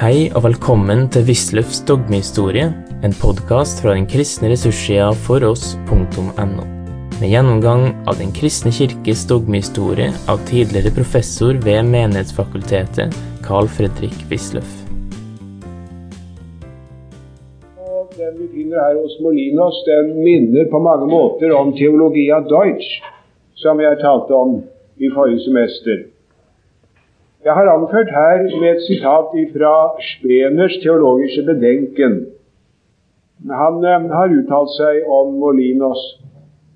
Hei og velkommen til Wisløffs dogmehistorie, en podkast fra den kristne ressurssida foross.no. Med gjennomgang av Den kristne kirkes dogmehistorie av tidligere professor ved Menighetsfakultetet, Carl Fredrik Wisløff. Den vi finner her hos Molinos, den minner på mange måter om teologia Deutsch, som jeg talte om i forrige semester. Jeg har anført her med et sitat fra Speners teologiske bedenken. Han eh, har uttalt seg om Molinos,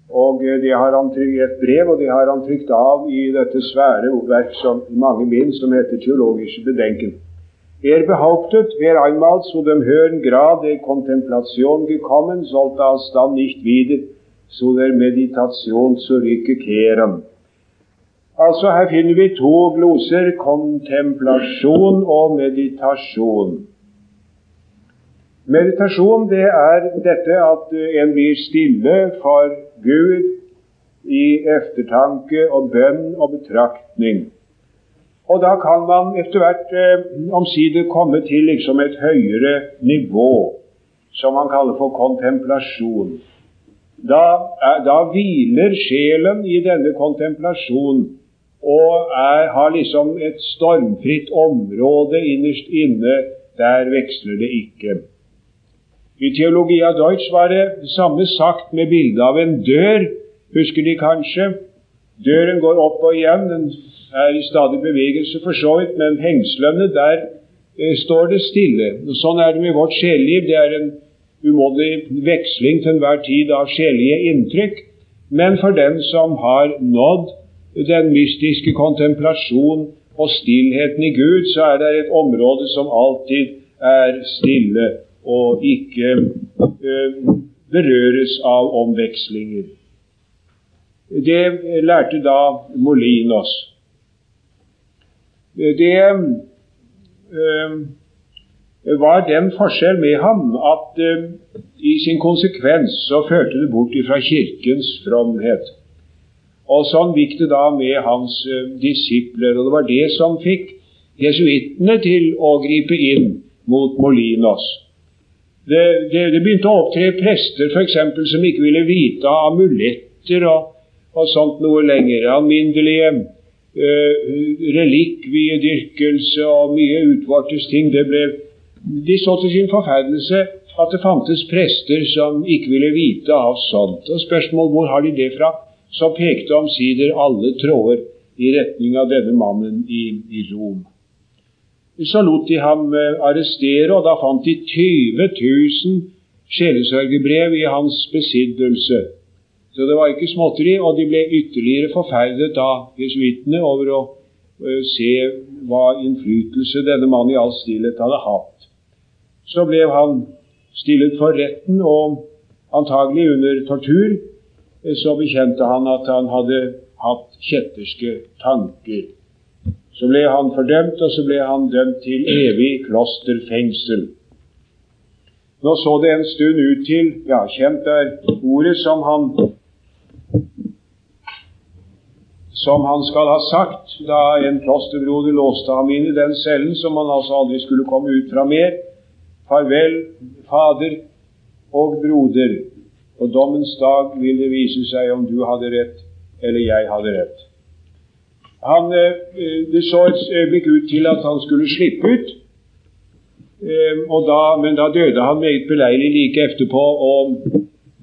og eh, det har han trykt et brev, og det har han trykt av i dette svære verk som mange minst, som heter Teologische Bedenken. Er behauptet, wer einmal zu dem høren Grad der Kontemplation gekommen, sollte alsdann nicht wieder zu der Meditation zurückkehren. Altså, her finner vi to gloser kontemplasjon og meditasjon. Meditasjon det er dette at en blir stille for Gud i eftertanke og bønn og betraktning. Og da kan man etter hvert eh, omsider komme til liksom et høyere nivå, som man kaller for kontemplasjon. Da, da hviler sjelen i denne kontemplasjonen og er, har liksom et stormfritt område innerst inne. Der veksler det ikke. I Teologia Deutsch var det samme sagt med bilde av en dør. Husker De kanskje? Døren går opp og igjen. Den er i stadig bevegelse for så vidt, men hengslene, der eh, står det stille. Og sånn er det med vårt sjeleliv. Det er en umåtelig veksling til enhver tid av sjelige inntrykk. Men for den som har nådd den mystiske kontemplasjon og stillheten i Gud, så er det et område som alltid er stille og ikke øh, berøres av omvekslinger. Det lærte da Molinos. Det øh, var den forskjell med ham at øh, i sin konsekvens så førte det bort fra Kirkens fromhet. Og sånn gikk det da med hans uh, disipler. Og det var det som fikk jesuittene til å gripe inn mot Molinos. Det, det, det begynte å opptre prester for eksempel, som ikke ville vite av amuletter og, og sånt noe lenger. Alminnelige uh, relikviedyrkelse og mye utvortes ting. Det ble, de så til sin forferdelse at det fantes prester som ikke ville vite av sånt. Og spørsmål hvor har de det fra? Så pekte omsider alle tråder i retning av denne mannen i, i Rom. Så lot de ham eh, arrestere, og da fant de 20 000 sjelesørgebrev i hans besiddelse. Så det var ikke småtteri, og de ble ytterligere forferdet av jesuittene over å uh, se hva innflytelse denne mannen i all stillhet hadde hatt. Så ble han stillet for retten, og antagelig under tortur, så bekjente han at han hadde hatt kjetterske tanker. Så ble han fordømt, og så ble han dømt til evig klosterfengsel. Nå så det en stund ut til Ja, kjent er ordet som han som han skal ha sagt da en klosterbroder låste ham inn i den cellen som han altså aldri skulle komme ut fra mer. Farvel, Fader og broder. På dommens dag vil det vise seg om du hadde rett eller jeg hadde rett. Han, eh, det så et øyeblikk ut til at han skulle slippe ut, eh, da, men da døde han meget beleilig like etterpå. og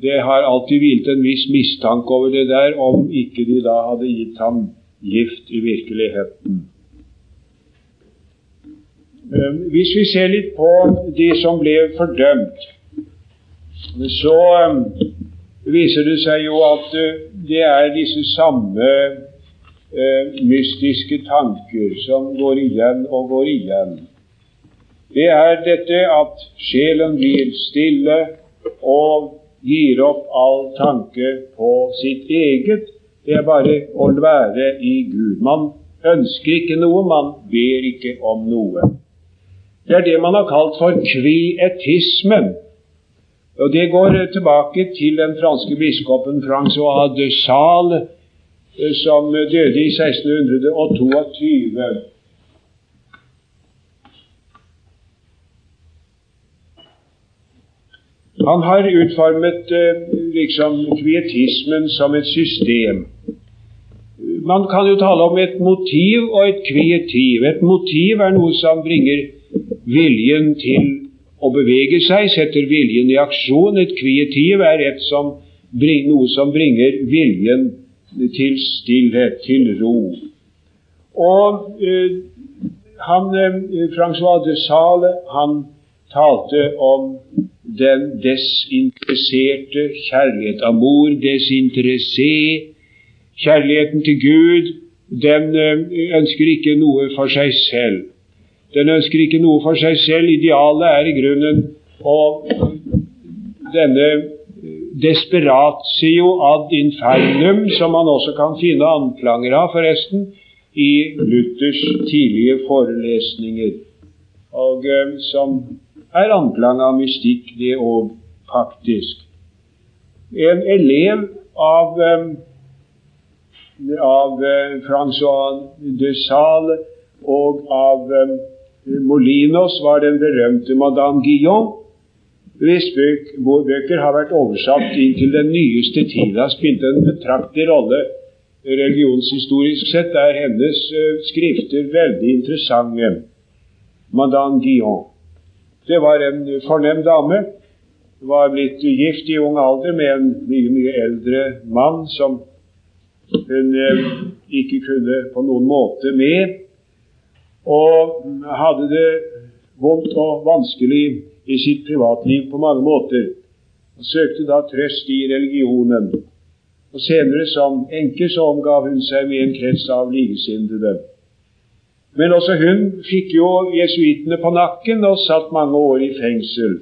Det har alltid hvilt en viss mistanke over det der, om ikke de da hadde gitt ham gift i virkeligheten. Eh, hvis vi ser litt på de som ble fordømt så um, viser det seg jo at uh, det er disse samme uh, mystiske tanker som går igjen og går igjen. Det er dette at sjelen blir stille og gir opp all tanke på sitt eget. Det er bare å være i Gud. Man ønsker ikke noe, man ber ikke om noe. Det er det man har kalt for kvietismen. Og Det går eh, tilbake til den franske biskopen Francois de Sales, eh, som døde i 1622. Han har utformet eh, liksom kvietismen som et system. Man kan jo tale om et motiv og et kvietiv. Et motiv er noe som bringer viljen til å bevege seg, setter viljen i aksjon. Et kvietiv er et som noe som bringer viljen til stillhet, til ro. Og eh, han, eh, Francois de Sale han talte om den desinteresserte kjærlighet. Amor desinteressé. Kjærligheten til Gud, den eh, ønsker ikke noe for seg selv. Den ønsker ikke noe for seg selv. Idealet er i grunnen og denne desperatio ad infernum, som man også kan finne anklanger av, forresten, i Luthers tidlige forelesninger, og eh, som er anklang av mystikk, det òg, faktisk. En elev av, eh, av eh, Francois de Sale og av Molinos var den berømte Madame Guillon, hvis bøker har vært oversatt inn til den nyeste tid. har spilt en betraktelig rolle religionshistorisk sett. er hennes uh, skrifter veldig interessante. Madame Guillon. Det var en fornem dame. Var blitt gift i ung alder med en mye, mye eldre mann som hun uh, ikke kunne på noen måte med og hadde det vondt og vanskelig i sitt privatliv på mange måter. Og søkte da trøst i religionen. Og Senere som enke så omgav hun seg med en krets av likesinnede. Men også hun fikk jo jesuittene på nakken og satt mange år i fengsel.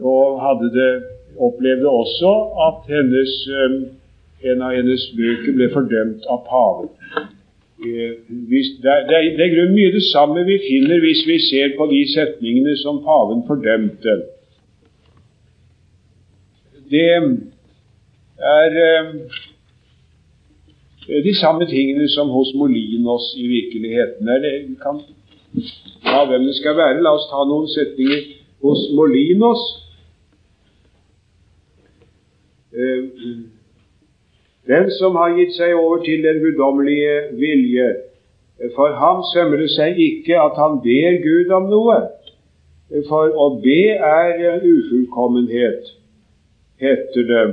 Og hadde det, opplevde også at hennes, eh, en av hennes bøker ble fordømt av paven. Det, er, det er grunn mye det samme vi finner hvis vi ser på de setningene som paven fordømte. Det er eh, de samme tingene som hos Molinos i virkeligheten. Det kan ta hvem det skal være. La oss ta noen setninger hos Molinos. Eh, den som har gitt seg over til den guddommelige vilje. For ham sømmer det seg ikke at han ber Gud om noe. For å be er ufullkommenhet, heter det.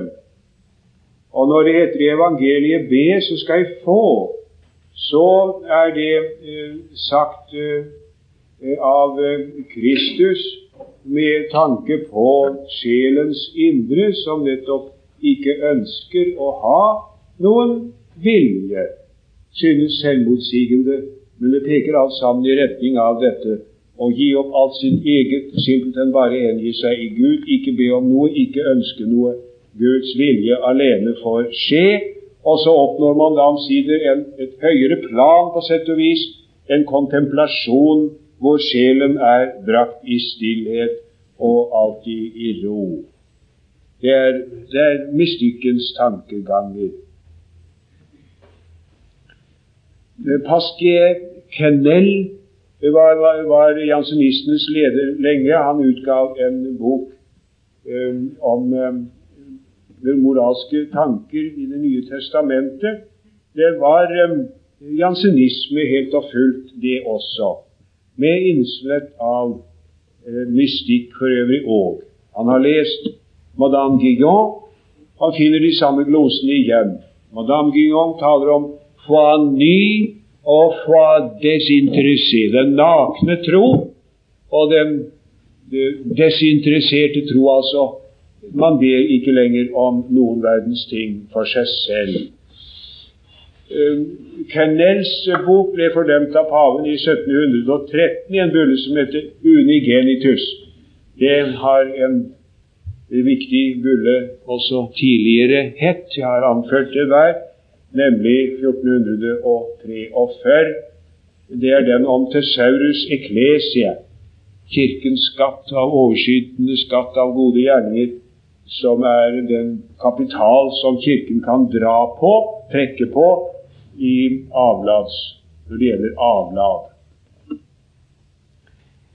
Og når det heter i evangeliet 'be, så skal jeg få', så er det eh, sagt eh, av Kristus med tanke på sjelens indre, som nettopp ikke ønsker å ha noen vilje, synes selvmotsigende, men det peker alt sammen i retning av dette å gi opp alt sitt eget, simpelthen bare engi seg i Gud, ikke be om noe, ikke ønske noe. Guds vilje alene får skje. Og så oppnår man da omsider et høyere plan, på sett og vis, en kontemplasjon hvor sjelen er brakt i stillhet og alltid i ro. Det er, det er mystikkens tankeganger. Pasquier Kennel var, var, var jansenistenes leder lenge. Han utgav en bok um, om um, moralske tanker i Det nye testamentet. Det var um, jansenisme helt og fullt, det også. Med innslett av uh, mystikk for øvrig òg. Han har lest Madame Guillon. Han finner de samme glosene igjen. Madame Guillon taler om foi ny og foi desinteressé. Den nakne tro og den desinteresserte tro, altså. Man ber ikke lenger om noen verdens ting for seg selv. Kennels bok ble fordømt av paven i 1713 i en bulle som heter Unigenitus. Det har en viktig bulle også tidligere hett. Jeg har anført det der, nemlig 1443. Det er den om Tesaurus Eklesia, kirkens skatt av overskytende skatt av gode gjerninger, som er den kapital som Kirken kan dra på, trekke på, i avlads, når det gjelder avlad.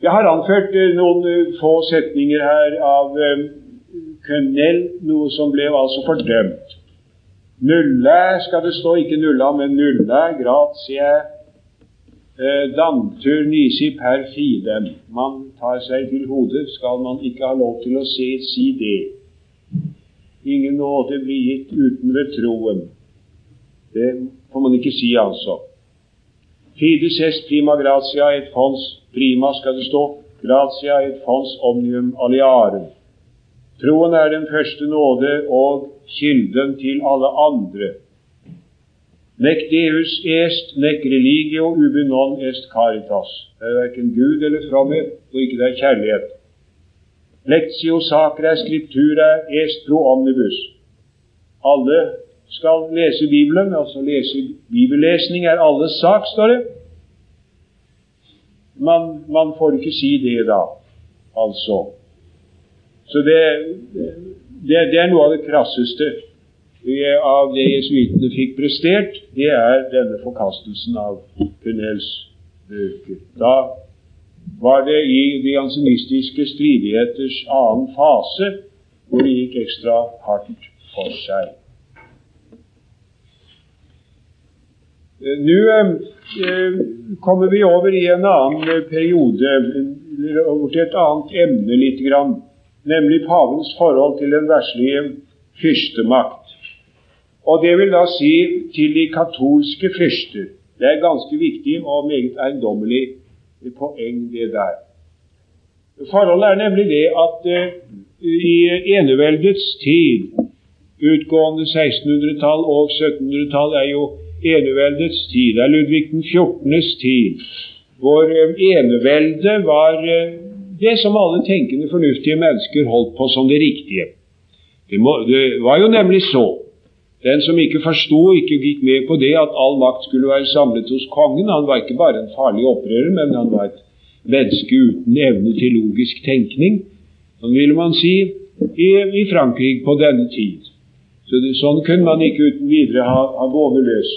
Jeg har anført eh, noen eh, få setninger her av eh, noe som ble altså fordømt. Nulle skal det stå, ikke nulla, men nulla gratie eh, dantur nisi per fidem. Man tar seg til hodet, skal man ikke ha lov til å se, si det. Ingen nåde blir gitt uten ved troen. Det får man ikke si, altså. Fides est prima gratia et fons prima, skal det stå. Gratia et fons omnium aliarem. Troen er den første nåde og kilden til alle andre. Nec Deus est, nec religio ubi non est caritas. Det er verken Gud eller fromhet, og ikke det er kjærlighet. Lectio sacra scriptura est pro omnibus. Alle skal lese Bibelen, altså lese bibellesning er alles sak, står det. Man, man får ikke si det da, altså. Så det, det, det er noe av det krasseste av det jesuittene fikk prestert, det er denne forkastelsen av Punels bøker. Da var det i de ansenistiske stridigheters annen fase hvor det gikk ekstra hardt for seg. Nå eh, kommer vi over i en annen periode, over til et annet emne litt, grann, nemlig pavens forhold til den verslige fyrstemakt. Og det vil da si til de katolske fyrster. Det er ganske viktig og meget eiendommelig poeng, det der. Forholdet er nemlig det at i eneveldets tid, utgående 1600-tall og 1700-tall, er jo eneveldets tid, det er Ludvig den 14.s tid, hvor eh, eneveldet var eh, det som alle tenkende, fornuftige mennesker holdt på som det riktige. Det, må, det var jo nemlig så. Den som ikke forsto, ikke gikk med på det at all makt skulle være samlet hos kongen, han var ikke bare en farlig opprører, men han var et menneske uten evne til logisk tenkning, sånn ville man si i, i Frankrike på denne tid. Så det, Sånn kunne man ikke uten videre ha, ha gående løs.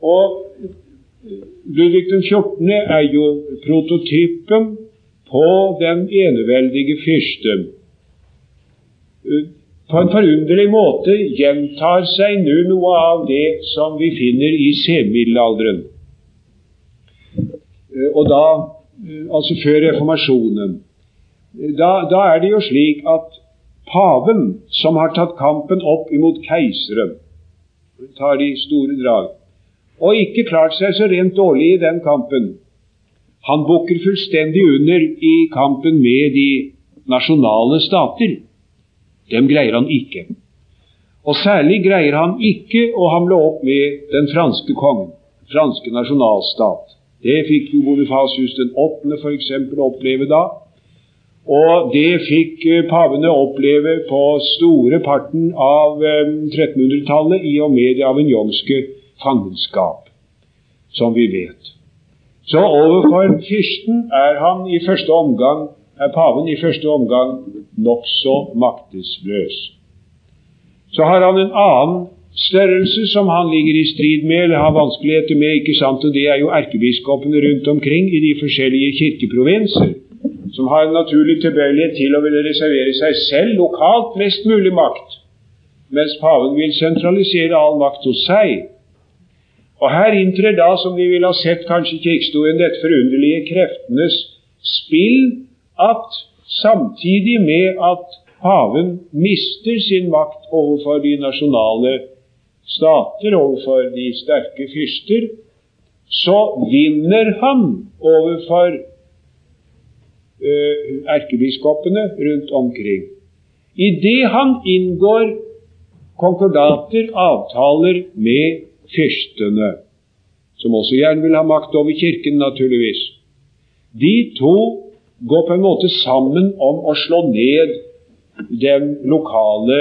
Og Ludvig 14. er jo prototypen på den eneveldige fyrste. På en forunderlig måte gjentar seg nå noe av det som vi finner i senmiddelalderen. Og da, altså før reformasjonen. Da, da er det jo slik at paven, som har tatt kampen opp imot keiseren, tar de store drag og ikke klart seg så rent dårlig i den kampen. Han bukker fullstendig under i kampen med de nasjonale stater. Dem greier han ikke. Og særlig greier han ikke å hamle opp med den franske kongen, franske nasjonalstat. Det fikk jo Bonifasius den 8. f.eks. oppleve da. Og det fikk eh, pavene oppleve på store parten av 1300-tallet eh, i og med det avignonske fangenskap, som vi vet. Så overfor fyrsten er han i første omgang, er paven i første omgang nokså maktesløs. Så har han en annen størrelse som han ligger i strid med eller har vanskeligheter med, ikke sant, og det er jo erkebiskopene rundt omkring i de forskjellige kirkeprovinser, som har en naturlig tilbøyelighet til å ville reservere seg selv lokalt mest mulig makt, mens paven vil sentralisere all makt hos seg. Og her inntrer da, som vi ville ha sett kanskje i krigshistorien, dette forunderlige kreftenes spill, at samtidig med at paven mister sin makt overfor de nasjonale stater, overfor de sterke fyrster, så vinner han overfor uh, erkebiskopene rundt omkring. Idet han inngår konkordater, avtaler med fyrstene, som også gjerne vil ha makt over Kirken, naturligvis. De to går på en måte sammen om å slå ned den lokale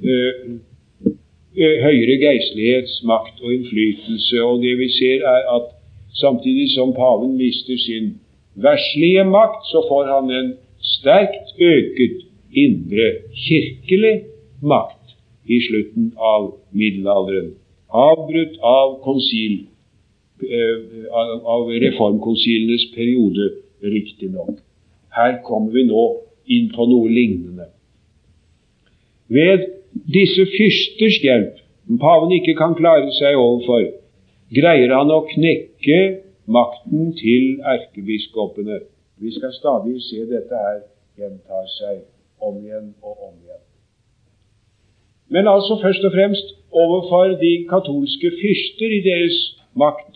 eh, høyere geistlighets og innflytelse. Og det vi ser, er at samtidig som paven mister sin verslige makt, så får han en sterkt øket indre kirkelig makt i slutten av middelalderen avbrutt av, konsil, eh, av reformkonsilenes periode, riktignok. Her kommer vi nå inn på noe lignende. ved disse fyrsters hjelp, som paven ikke kan klare seg overfor, greier han å knekke makten til erkebiskopene. Vi skal stadig se dette her gjenta seg om igjen og om igjen. Men altså først og fremst overfor de katolske fyrster i deres makt.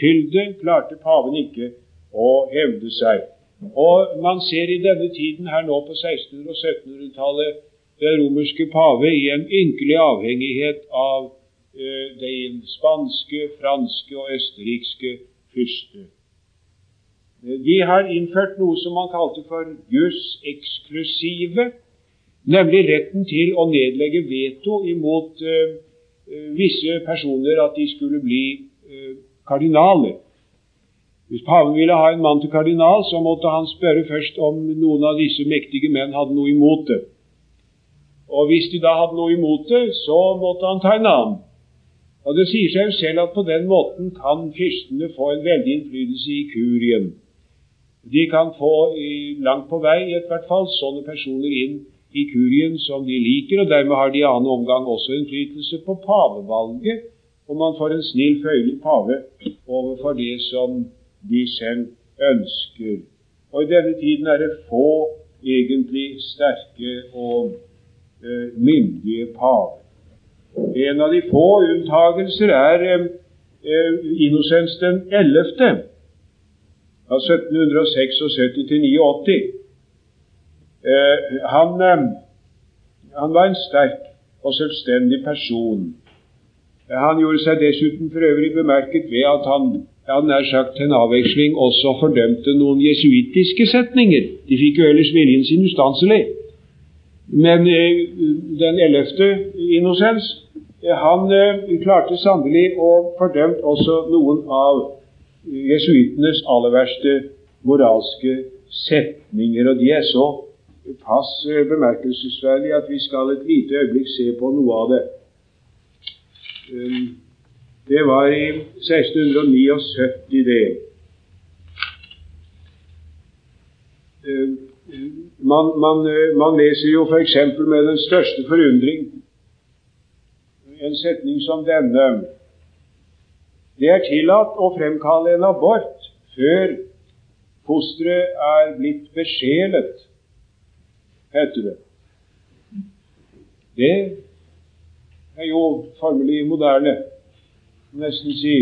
Fylde klarte paven ikke å hevde seg. Og man ser i denne tiden her nå på 1600- og 1700-tallet den romerske pave i en ynkelig avhengighet av uh, de spanske, franske og østerrikske fyrste. De har innført noe som man kalte for jus exclusive, nemlig retten til å nedlegge veto imot eh, visse personer at de skulle bli eh, kardinaler. Hvis paven ville ha en mann til kardinal, så måtte han spørre først om noen av disse mektige menn hadde noe imot det. Og hvis de da hadde noe imot det, så måtte han ta en annen. Og Det sier seg jo selv at på den måten kan fyrstene få en veldig innflytelse i kurien. De kan få langt på vei i hvert fall sånne personer inn i kurien som de liker, og dermed har de i annen omgang også innflytelse på pavevalget, og man får en snill, føyelig pave overfor det som de selv ønsker. Og i denne tiden er det få egentlig sterke og eh, myndige paver. En av de få unntagelser er eh, Innocens den 11. av 1776 til 89. Uh, han, han var en sterk og selvstendig person. Han gjorde seg dessuten for øvrig bemerket ved at han han nær sagt til en avveksling også fordømte noen jesuittiske setninger. De fikk jo ellers viljen sin ustanselig. Men eh, den ellevte innocens, eh, han eh, klarte sannelig å fordømt også noen av jesuittenes aller verste moralske setninger. Og de er så pass bemerkelsesverdig at vi skal et lite øyeblikk se på noe av det. Um, det var i 1679, det. Eh, man, man, eh, man leser jo f.eks. med den største forundring en setning som denne Det er tillatt å fremkalle en abort før fosteret er blitt besjelet, heter det. Det er jo formelig moderne nesten si.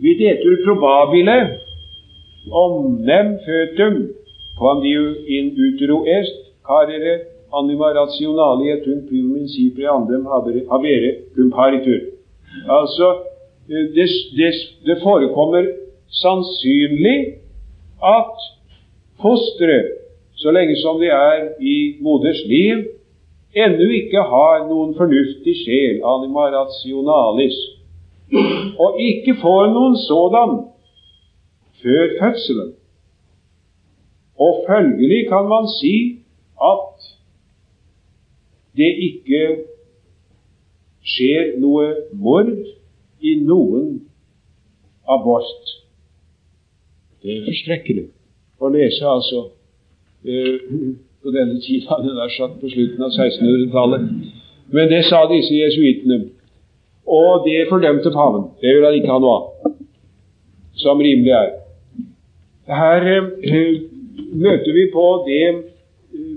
detur probabile omnem føtum quandiu in utero est carere anima rationali et sunt primum incipre andem habere comparitur. Altså, det, det, det forekommer sannsynlig at fosteret, så lenge som de er i moders liv, ennå ikke har noen fornuftig sjel, anima rationalis, og ikke får noen sådan før fødselen. Og følgelig kan man si at det ikke skjer noe mord i noen abort. Det er forskrekkelig å lese, altså. Uh, på denne tida, hadde nær sagt på slutten av 1600-tallet. Men det sa disse jesuittene. Og det fordømte paven. Det vil han ikke ha noe av, som rimelig er. Her eh, møter vi på det eh,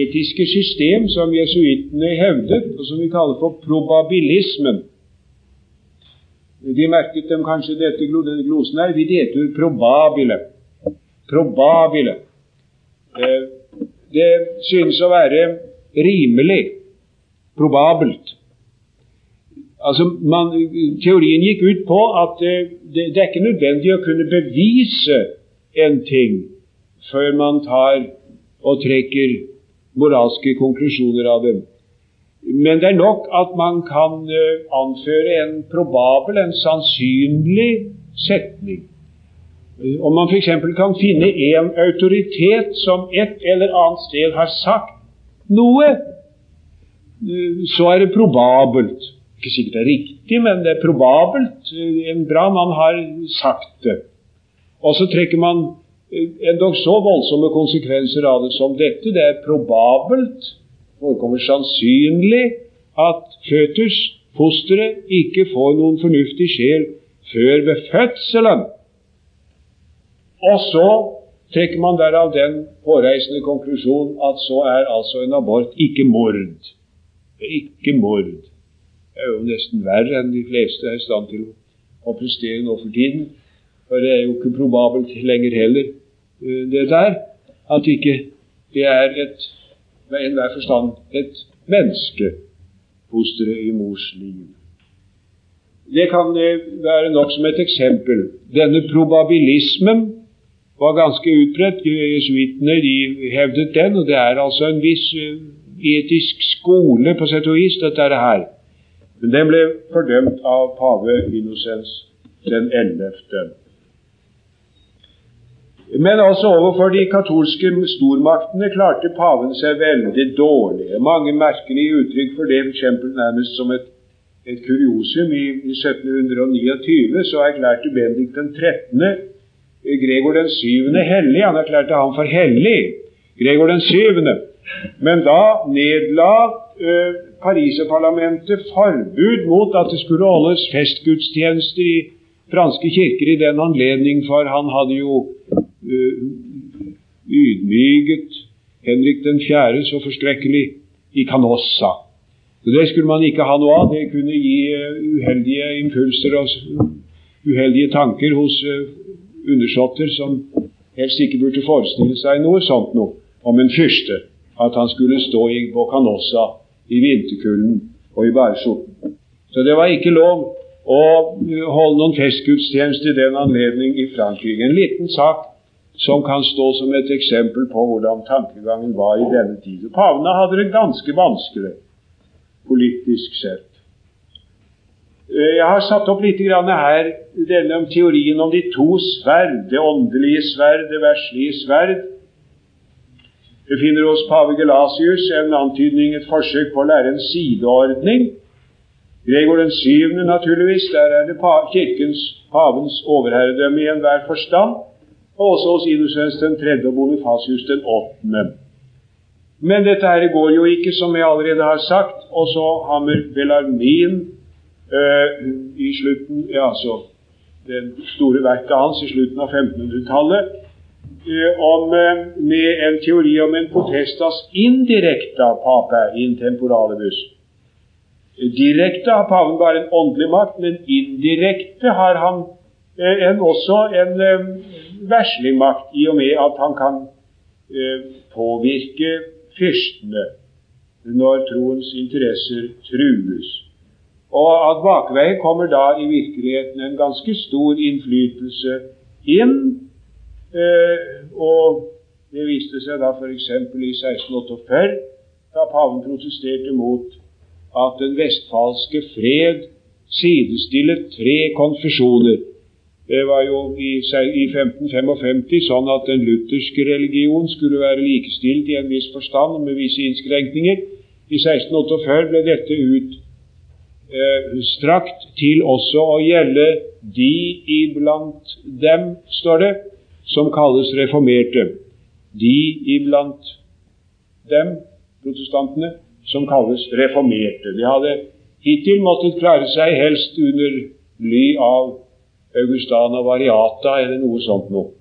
etiske system som jesuittene hevdet, og som vi kaller for probabilismen. De merket dem kanskje dette, glosen her. Vi detur probabile. Probabile. Eh, det synes å være rimelig, probabelt. Altså, man, Teorien gikk ut på at det, det, det, er ikke nødvendig å kunne bevise en ting før man tar og trekker moralske konklusjoner av dem. Men det er nok at man kan uh, anføre en probabel, en sannsynlig setning. Om man f.eks. kan finne en autoritet som et eller annet sted har sagt noe, så er det probabelt. Ikke sikkert det er riktig, men det er probabelt. En bra mann har sagt det. Og så trekker man endog så voldsomme konsekvenser av det som dette. Det er probabelt forekommer sannsynlig at føtus, fosteret, ikke får noen fornuftig sjel før ved fødselen. Og så trekker man derav den påreisende konklusjon at så er altså en abort ikke mord. Ikke mord. Det er jo nesten verre enn de fleste er i stand til å prestere nå for tiden. For det er jo ikke probabelt lenger heller, eh, det der, at ikke det er et med enhver forstand et menneske, fosteret i mors liv. Det kan være nok som et eksempel. Denne probabilismen var ganske utbredt. Jesuittene hevdet den, og det er altså en viss eh, etisk skole på sett og vis, dette er det her. Men den ble fordømt av pave Innocens den 11. Men også overfor de katolske stormaktene klarte paven seg veldig dårlig. Mange merkelige uttrykk for det, f.eks. nærmest som et, et kuriosum. I, I 1729 så erklærte Bendik den 13. Gregor den syvende hellig. Han erklærte ham for hellig. Gregor den syvende. Men da nedla uh, Pariserparlamentet forbud mot at det skulle holdes festgudstjenester i franske kirker i den anledning, for han hadde jo uh, ydmyket Henrik den 4. så forskrekkelig i Canossa. Så Det skulle man ikke ha noe av. Det kunne gi uh, uheldige impulser og uheldige tanker hos uh, undersåtter som helst ikke burde forestille seg noe sånt noe om en fyrste. At han skulle stå i, på Canossa i vinterkulden og i bæreskjorten. Så det var ikke lov å holde noen festgudstjeneste i den anledning i Frankrike. En liten sak som kan stå som et eksempel på hvordan tankegangen var i denne tid. Pavene hadde det ganske vanskelig politisk sett. Eh, jeg har satt opp litt her denne om teorien om de to sverd, det åndelige sverd, det verslige sverd. Vi finner hos pave Gelasius en antydning, et forsøk på å lære en sideordning Gregor den syvende, naturligvis, der er det kirkens, pavens overherredømme i enhver forstand, og også hos Innocens den tredje og Bonifasius den åttende. Men dette her går jo ikke, som jeg allerede har sagt. Og så vi Bellarmin i slutten ja, altså det store verket hans i slutten av 1500-tallet øh, øh, med en teori om en potestas indirekta pape in temporalibus. Direkte har paven bare en åndelig makt, men indirekte har han eh, en, også en eh, verslig makt, i og med at han kan eh, påvirke fyrstene når troens interesser trues. Og at bakveien kommer da i virkeligheten en ganske stor innflytelse inn. Eh, og det viste seg da f.eks. i 1648, da paven protesterte mot at den vestfalske fred sidestillet tre konfesjoner. Det var jo i, i 1555 sånn at den lutherske religion skulle være likestilt i en viss forstand med visse innskrenkninger. I 1648 ble dette utstrakt eh, til også å gjelde de iblant dem, står det, som kalles reformerte. De iblant dem, protestantene, som kalles reformerte. De hadde hittil måttet klare seg helst under ly av Augustana variata eller noe sånt noe.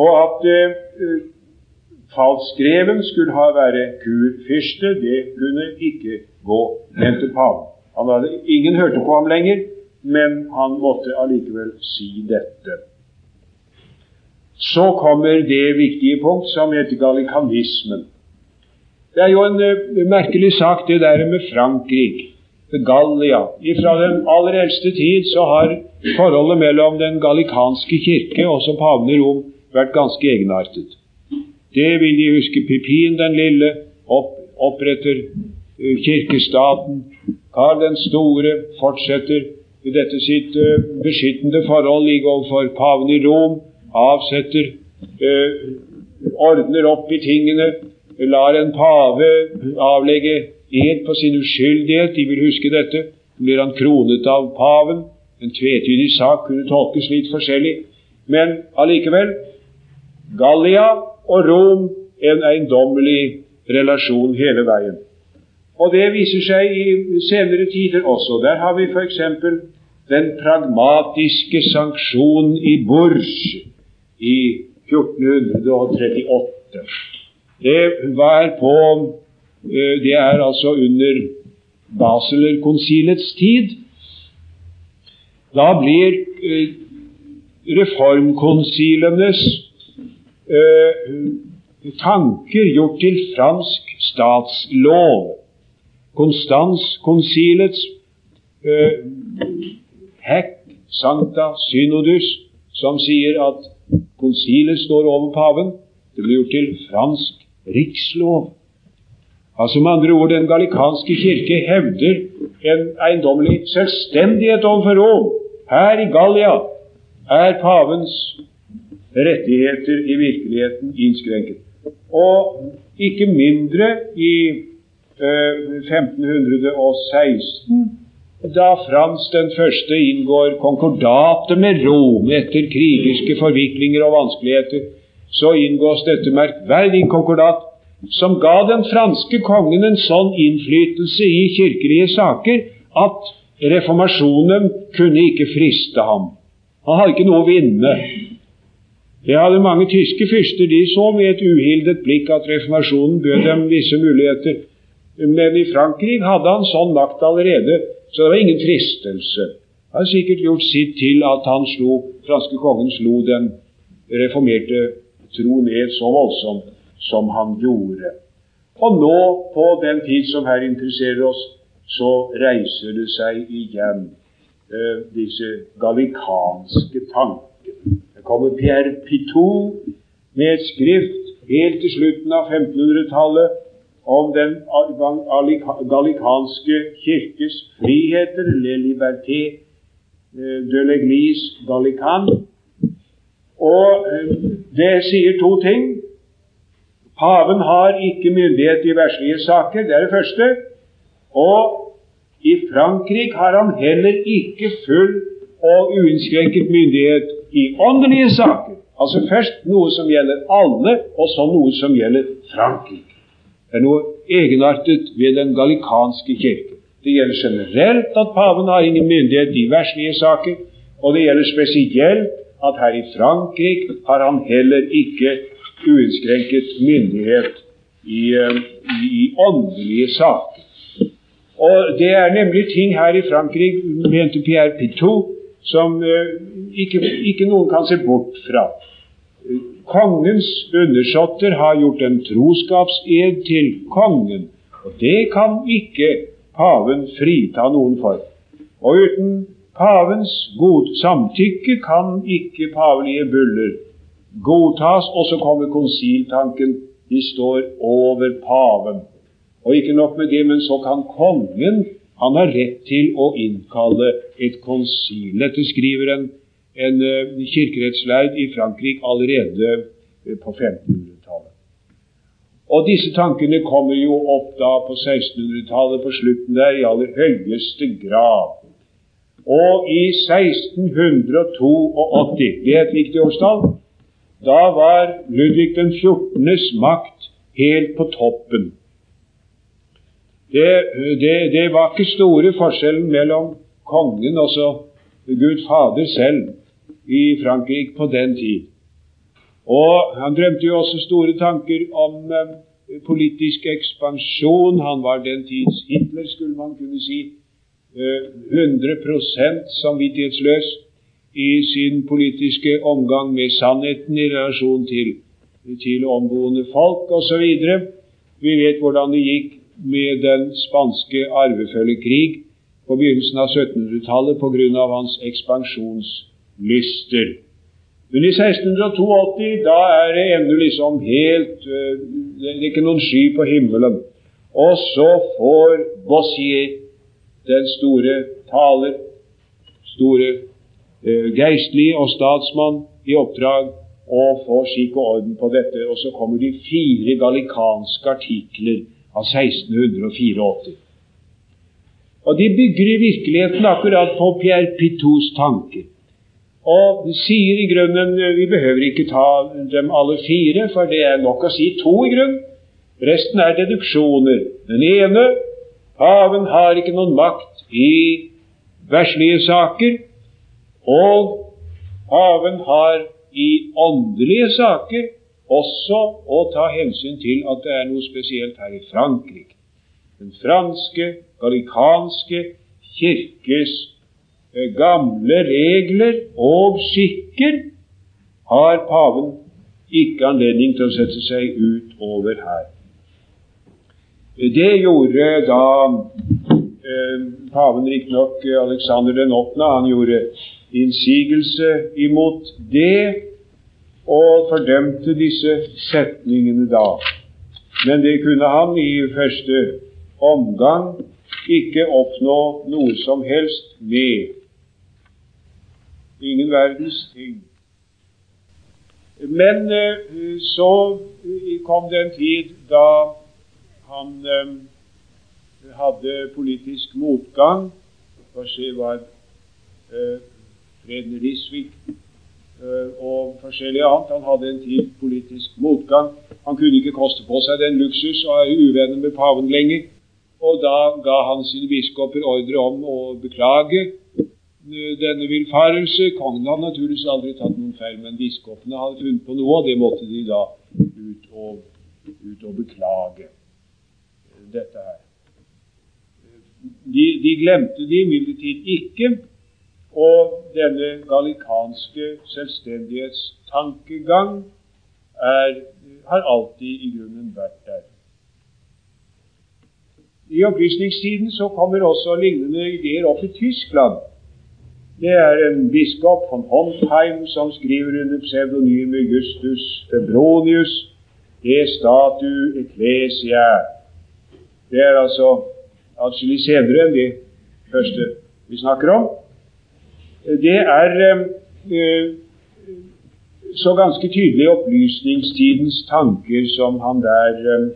Og at eh, falskreven skulle ha være kurfyrste, det kunne ikke gå, mente paven. Hadde, ingen hørte på ham lenger, men han måtte allikevel si dette. Så kommer det viktige punkt som heter galikanismen. Det er jo en uh, merkelig sak, det der med Frankrike, Gallia. Fra den aller eldste tid så har forholdet mellom den gallikanske kirke og som paven i Rom vært ganske egenartet. Det vil de huske. Pipin den lille opp, oppretter kirkestaten. Karl den store fortsetter i dette sitt uh, beskyttende forhold ligge overfor paven i Rom, avsetter, ordner opp i tingene lar en pave avlegge ed på sin uskyldighet. De vil huske dette. Blir han kronet av paven. En tvetydig sak kunne tolkes litt forskjellig. Men allikevel Gallia og Rom en eiendommelig relasjon hele veien. Og det viser seg i senere tider også. Der har vi f.eks. den pragmatiske sanksjonen i Bourges i 1438. Det var på eh, Det er altså under Baselerkonsilets tid. Da blir eh, reformkonsilenes eh, tanker gjort til fransk statslov. Konstanskonsilets eh, hekk Sankta synodus, som sier at konsilet står over paven, det blir gjort til fransk rikslov. Altså Med andre ord, den gallikanske kirke hevder en eiendommelig selvstendighet overfor Rom. Her i Gallia er pavens rettigheter i virkeligheten innskrenket. Og ikke mindre i 1516, da Frans den første inngår konkordatet med Rom etter krigerske forviklinger og vanskeligheter, så inngås dette merkverdige konkordat som ga den franske kongen en sånn innflytelse i kirkelige saker at reformasjonen kunne ikke friste ham. Han hadde ikke noe å vinne. Det hadde mange tyske fyrster. De så med et uhildet blikk at reformasjonen bød dem visse muligheter. Men i Frankrike hadde han sånn makt allerede, så det var ingen fristelse. Han hadde sikkert gjort sitt til at han slo, franske kongen slo den reformerte tro ned så voldsomt som han gjorde. Og nå, på den tid som her interesserer oss, så reiser det seg igjen eh, disse gallikanske tankene. Det kommer Pierre Pitot med et skrift helt til slutten av 1500-tallet om den gallikanske kirkes friheter, le liberté eh, de l'église gallican. Og eh, det sier to ting. Paven har ikke myndighet i verslige saker, det er det første. Og i Frankrike har han heller ikke full og uinnskrenket myndighet i åndelige saker. Altså først noe som gjelder alle, og så noe som gjelder Frankrike. Er noe egenartet ved den gallikanske kirke. Det gjelder generelt at paven har ingen myndighet i verslige saker, og det gjelder spesielt at her i Frankrike har han heller ikke uinnskrenket myndighet i, eh, i, åndelige saker. Og Det er nemlig ting her i Frankrike, mente Pierre Pitot, som uh, ikke, ikke, noen kan se bort fra. Kongens undersåtter har gjort en troskapsed til kongen, og det kan ikke paven frita noen for. Og uten pavens god samtykke kan ikke pavelige buller godtas, og så kommer konsiltanken. De står over paven. Og ikke nok med det, men så kan kongen han har rett til å innkalle et konsil. Dette skriver en, en kirkerettsleid i Frankrike allerede uh, på 1500-tallet. Og disse tankene kommer jo opp da på 1600-tallet, på slutten der, i aller høyeste grad. Og i 1682, det er et viktig årstall, da var Ludvig den 14.s makt helt på toppen. Det, det, det, var ikke store forskjellen mellom kongen og så Gud Fader selv i Frankrike på den tid. Og Han drømte jo også store tanker om eh, politisk ekspansjon. Han var den tids Hitler, skulle man kunne si. Eh, 100% samvittighetsløs i sin politiske omgang med sannheten i relasjon til, til omboende folk osv. Vi vet hvordan det gikk med den spanske arvefølgekrig på begynnelsen av 1700-tallet pga. hans ekspansjonslyster. Men i 1682 da er det ennå liksom helt øh, Det er ikke noen sky på himmelen. Og så får Bossier, den store taler, store Eh, geistlig og statsmann i oppdrag å få skikk og orden på dette. Og så kommer de fire gallikanske artikler av 1684. Og de bygger i virkeligheten akkurat på Pierre Pitous tanker. Og sier i grunnen Vi behøver ikke ta dem alle fire, for det er nok å si to i grunnen. Resten er deduksjoner. Den ene paven har ikke noen makt i verslige saker, og paven har i åndelige saker også å ta hensyn til at det er noe spesielt her i Frankrike. Den franske, gallikanske kirkes eh, gamle regler og skikker har paven ikke anledning til å sette seg ut over her. Det gjorde da eh, paven riktignok Alexander den 8. Han gjorde innsigelse imot det og fordømte disse setningene da. Men det kunne han i første omgang ikke oppnå noe som helst med. Ingen verdens ting. Men eh, så kom det en tid da han eh, hadde politisk motgang. For seg var eh, Freden Risvik og forskjellig annet. Han hadde en tid politisk motgang. Han kunne ikke koste på seg den luksus og er uvenner med paven lenger. Og da ga han sine biskoper ordre om å beklage denne villfarelse. Kongen hadde naturligvis aldri tatt noen feil, men biskopene hadde funnet på noe, og det måtte de da ut og, ut og beklage. Dette her. De, de glemte det imidlertid ikke, og denne gallikanske selvstendighetstankegang er, har alltid i grunnen vært der. I opplysningstiden så kommer også lignende ideer opp i Tyskland. Det er en biskop von Hontheim som skriver under pseudonymet Justus Febronius er statu ecclesia. Det er altså atskillig senere enn de første vi snakker om. Det er eh, så ganske tydelig opplysningstidens tanker som han der eh,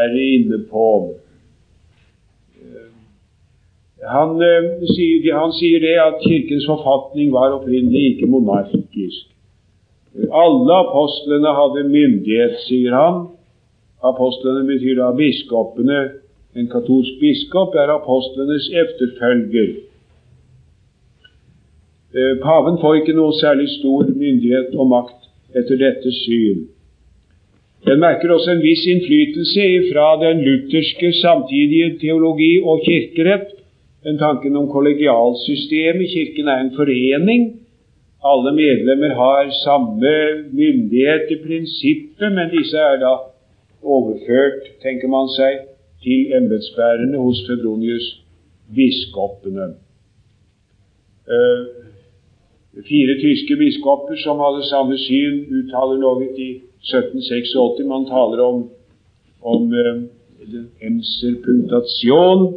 er inne på. Han, eh, sier, han, sier, det at Kirkens forfatning var opprinnelig ikke monarkisk. Alle apostlene hadde myndighet, sier han. Apostlene betyr da biskopene. En katolsk biskop er apostlenes efterfølger. Eh, paven får ikke noe særlig stor myndighet og makt etter dette syn. Den merker også en viss innflytelse fra den lutherske samtidige teologi og kirkerett den tanken om kollegialsystemet. Kirken er en forening. Alle medlemmer har samme myndighet i prinsippet, men disse er da overført, tenker man seg, til embetsbærerne hos Febronius, biskopene. Uh, fire tyske biskoper som hadde samme syn, uttaler noe i 1786. Man taler om, om uh, Emser punktation,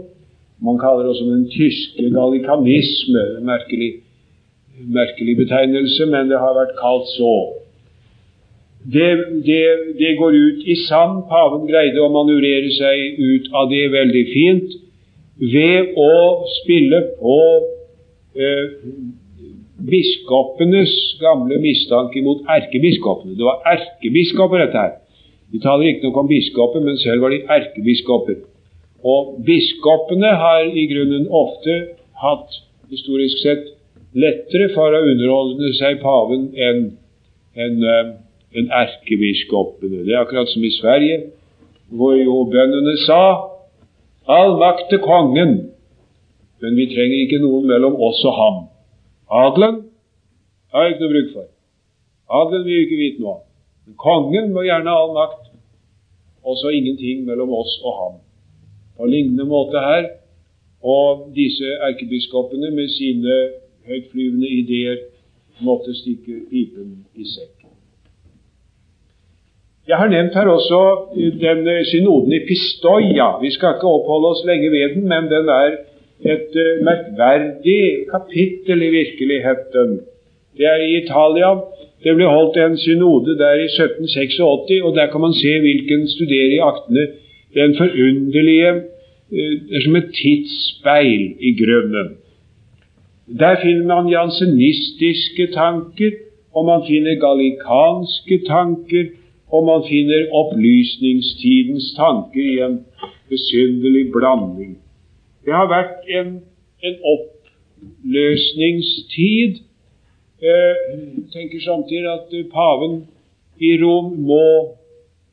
man kaller det også den tyske gallikanisme. Merkelig, merkelig betegnelse, men det har vært kalt så. Det, det, det, går ut i sand. Paven greide å manøvrere seg ut av det veldig fint ved å spille på eh, biskopenes gamle mistanke mot erkebiskopene. Det var erkebiskoper, dette her. Vi taler ikke noe om biskoper, men selv var de erkebiskoper. Og biskopene har i grunnen ofte hatt, historisk sett, lettere for å underholde seg paven enn en, eh, en erkebiskopene. Det er akkurat som i Sverige, hvor jo bøndene sa all makt til kongen, men vi trenger ikke noen mellom oss og ham. Adelen har jeg ikke noe bruk for. Adelen vil ikke vite noe om. Men kongen må gjerne ha all makt, og så ingenting mellom oss og ham på lignende måte her. Og disse erkebiskopene med sine høytflyvende ideer måtte stikke pipen i sekk. Jeg har nevnt her også den synoden i Pistoia. Vi skal ikke oppholde oss lenge ved den, men den er et uh, merkverdig kapittel i virkeligheten. Det er i Italia. Det ble holdt en synode der i 1786, og der kan man se hvilken studerer i aktene den forunderlige eh, Det er som et tidsspeil i grunnen. Der finner man jansenistiske tanker, og man finner gallikanske tanker, og man finner opplysningstidens tanker i en besynderlig blanding. Det har vært en, en oppløsningstid. Jeg tenker samtidig at paven i Rom må eh,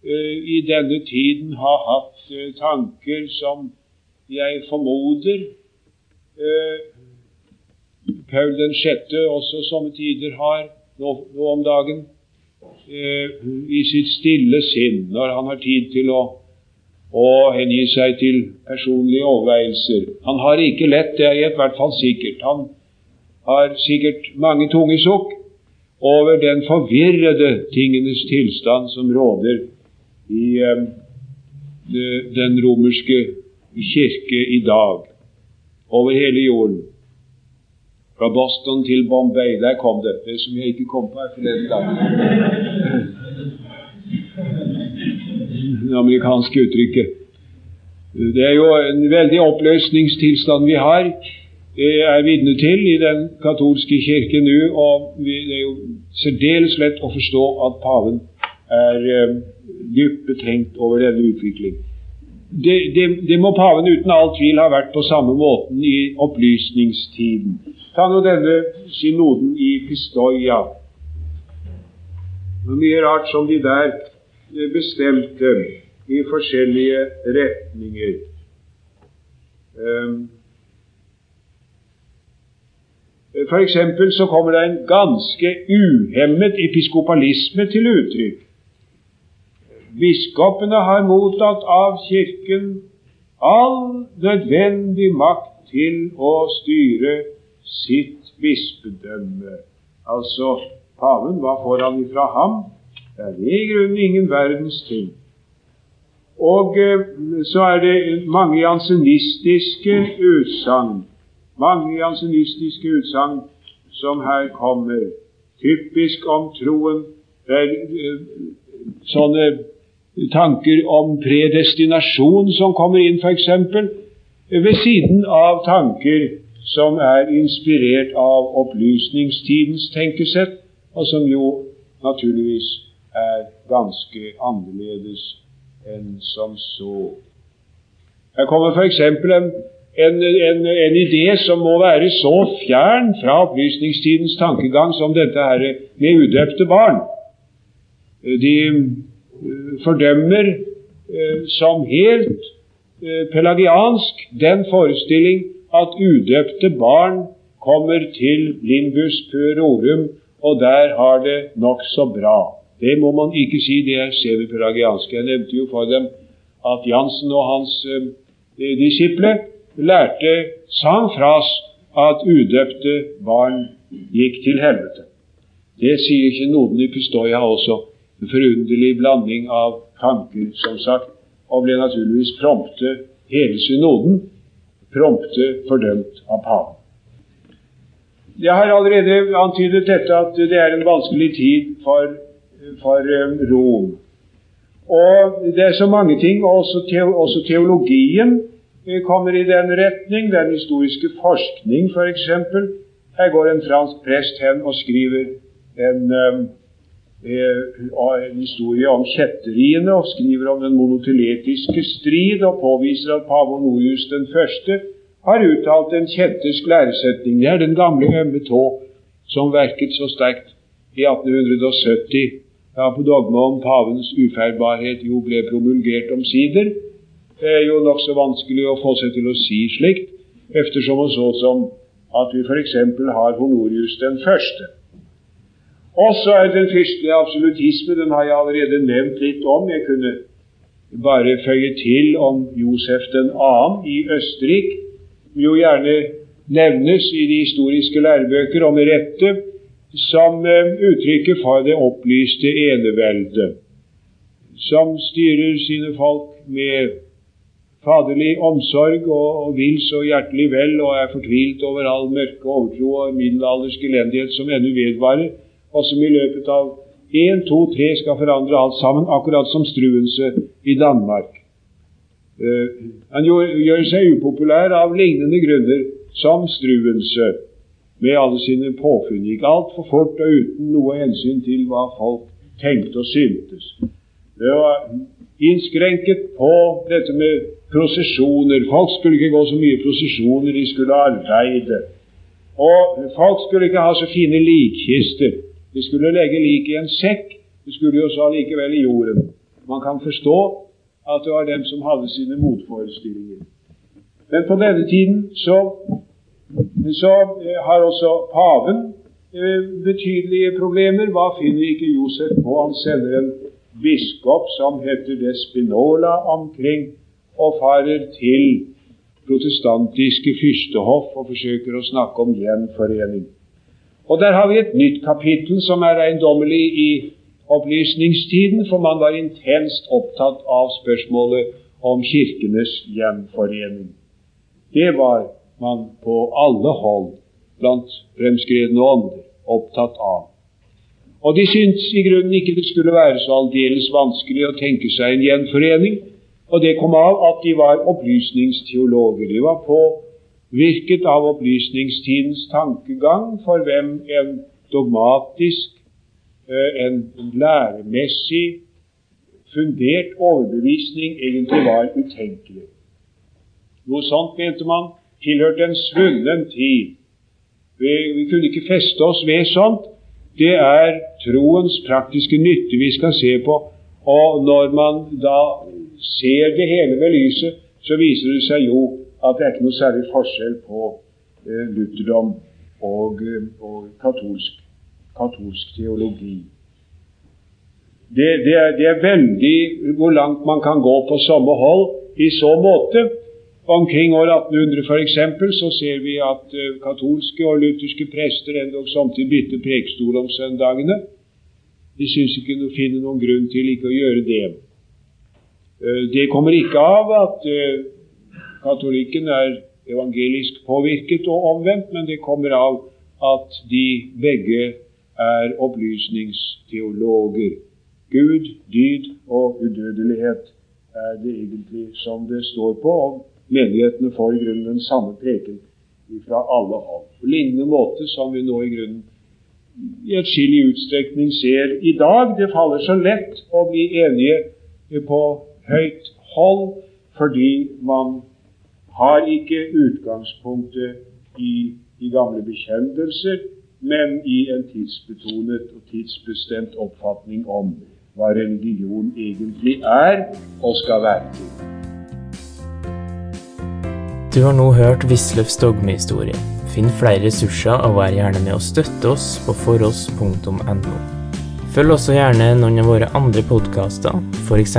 i denne tiden ha hatt eh, tanker som jeg formoder eh, Paul 6. også somme tider har nå, nå om dagen i sitt stille sinn, når han har tid til å, å hengi seg til personlige overveielser. Han har ikke lett, det er i hvert fall sikkert. Han har sikkert mange tunge sukk over den forvirrede tingenes tilstand som råder i eh, den romerske kirke i dag, over hele jorden. Fra Boston til Bombay, der kom det. Det som jeg ikke kom på her forleden dag. Det amerikanske uttrykket. Det er jo en veldig oppløsningstilstand vi har er vitne til i den katolske kirke nå. Og det er jo særdeles lett å forstå at paven er eh, dypt betenkt over denne utvikling. Det, det, det, må paven uten all tvil ha vært på samme måten i opplysningstiden. Ta nå denne synoden i Pistoia. Mye rart som de der bestemte i forskjellige retninger. Um, for eksempel så kommer det en ganske uhemmet episkopalisme til uttrykk. Biskopene har mottatt av Kirken all nødvendig makt til å styre sitt bispedømme. Altså, paven, hva får han ifra ham? Det er i grunnen ingen verdens ting. Og eh, så er det mange jansenistiske utsagn mange jansenistiske utsagn som her kommer, typisk om troen. Det er uh, sånne tanker om predestinasjon som kommer inn, f.eks., ved siden av tanker som er inspirert av opplysningstidens tenkesett, og som jo naturligvis er ganske annerledes enn som så. Her kommer f.eks. en en, en, en, idé som må være så fjern fra opplysningstidens tankegang som dette her med udøpte barn. De fordømmer eh, som helt eh, pelagiansk den forestilling at udøpte barn kommer til limbus puerorum, og der har det nokså bra. Det må man ikke si, det er semipelagiansk. Jeg nevnte jo for dem at Jansen og hans eh, disipler lærte sang fras at udøpte barn gikk til helvete. Det sier ikke noen i Pistoia også. En forunderlig blanding av tanker, som sagt, og ble naturligvis prompte hele synoden prompte fordømt av paven. Jeg har allerede antydet dette at det er en vanskelig tid for, for um, Rom. Og det er så mange ting, også, teologien kommer i den retning. Den historiske forskning, f.eks. Her går en fransk prest hen og skriver en, eh, en historie om kjetteriene, og skriver om den monoteletiske strid, og påviser at pave Norius den første har uttalt en kjettersk læresetning. Det er den gamle ømme tå som verket så sterkt i 1870, da på dogma om pavens ufeilbarhet jo ble promulgert omsider. Det er jo nokså vanskelig å få seg til å si slikt, eftersom og så som at vi f.eks. har Honorius den første. Og så er den fyrste absolutisme, den har jeg allerede nevnt litt om. Jeg kunne bare føye til om Josef den annen i Østerrike, som jo gjerne nevnes i de historiske lærebøker, med rette, som eh, uttrykket for det opplyste eneveldet, som styrer sine folk med faderlig omsorg og, og vil så hjertelig vel og er fortvilt over all mørke overtro og middelaldersk elendighet som ennå vedvarer, og som i løpet av én, to, tre skal forandre alt sammen, akkurat som Struense i Danmark. Uh, han gjør, gjør, seg upopulær av lignende grunner som Struense, med alle sine påfunn. Gikk altfor fort og uten noe hensyn til hva folk tenkte og syntes. Det var innskrenket på dette med prosesjoner. Folk skulle ikke gå så mye prosesjoner, de skulle arbeide. Og folk skulle ikke ha så fine likkister. De skulle legge liket i en sekk. Det skulle jo så likevel i jorden. Man kan forstå at det var dem som hadde sine motforestillinger. Men på denne tiden så, så eh, har også paven eh, betydelige problemer. Hva finner ikke Josef på? Han sender en biskop som heter Despinola omkring og farer til protestantiske fyrstehoff og forsøker å snakke om gjenforening. Og Der har vi et nytt kapittel som er eiendommelig i opplysningstiden, for man var intenst opptatt av spørsmålet om kirkenes gjenforening. Det var man på alle hold blant fremskredne ånder opptatt av. Og de syntes i grunnen ikke det skulle være så aldeles vanskelig å tenke seg en gjenforening, og det kom av at de var opplysningsteologer. De var påvirket av opplysningstidens tankegang, for hvem en dogmatisk Eh, en læremessig fundert overbevisning egentlig var utenkelig. Noe sånt, mente man, tilhørte en svunnen tid. Vi, vi kunne ikke feste oss ved sånt. Det er troens praktiske nytte vi skal se på. Og når man da ser det hele ved lyset, så viser det seg jo at det er ikke noe særlig forskjell på eh, lutherdom og, eh, og katolsk katolsk teologi. Det, det, er, det, er, veldig hvor langt man kan gå på samme hold i så måte. Omkring år 1800 f.eks. så ser vi at uh, katolske og lutherske prester endog samtidig bytter prekestol om søndagene. De syns ikke å finner noen grunn til ikke å gjøre det. Uh, det kommer ikke av at uh, katolikken er evangelisk påvirket og omvendt, men det kommer av at de begge er opplysningsteologer. Gud, dyd og udødelighet er det egentlig som det står på, og menighetene får i grunnen den samme preken fra alle hold. På lignende måte som vi nå i grunnen i atskillig utstrekning ser i dag. Det faller så lett å bli enige på høyt hold fordi man har ikke utgangspunktet i de gamle bekjennelser, men i en tidsbetonet og tidsbestemt oppfatning om hva religion egentlig er og skal være. Du har nå hørt Wisløffs dogmehistorie. Finn flere ressurser og vær gjerne med å støtte oss på foross.no. Følg også gjerne noen av våre andre podkaster, f.eks.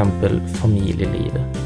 Familielivet.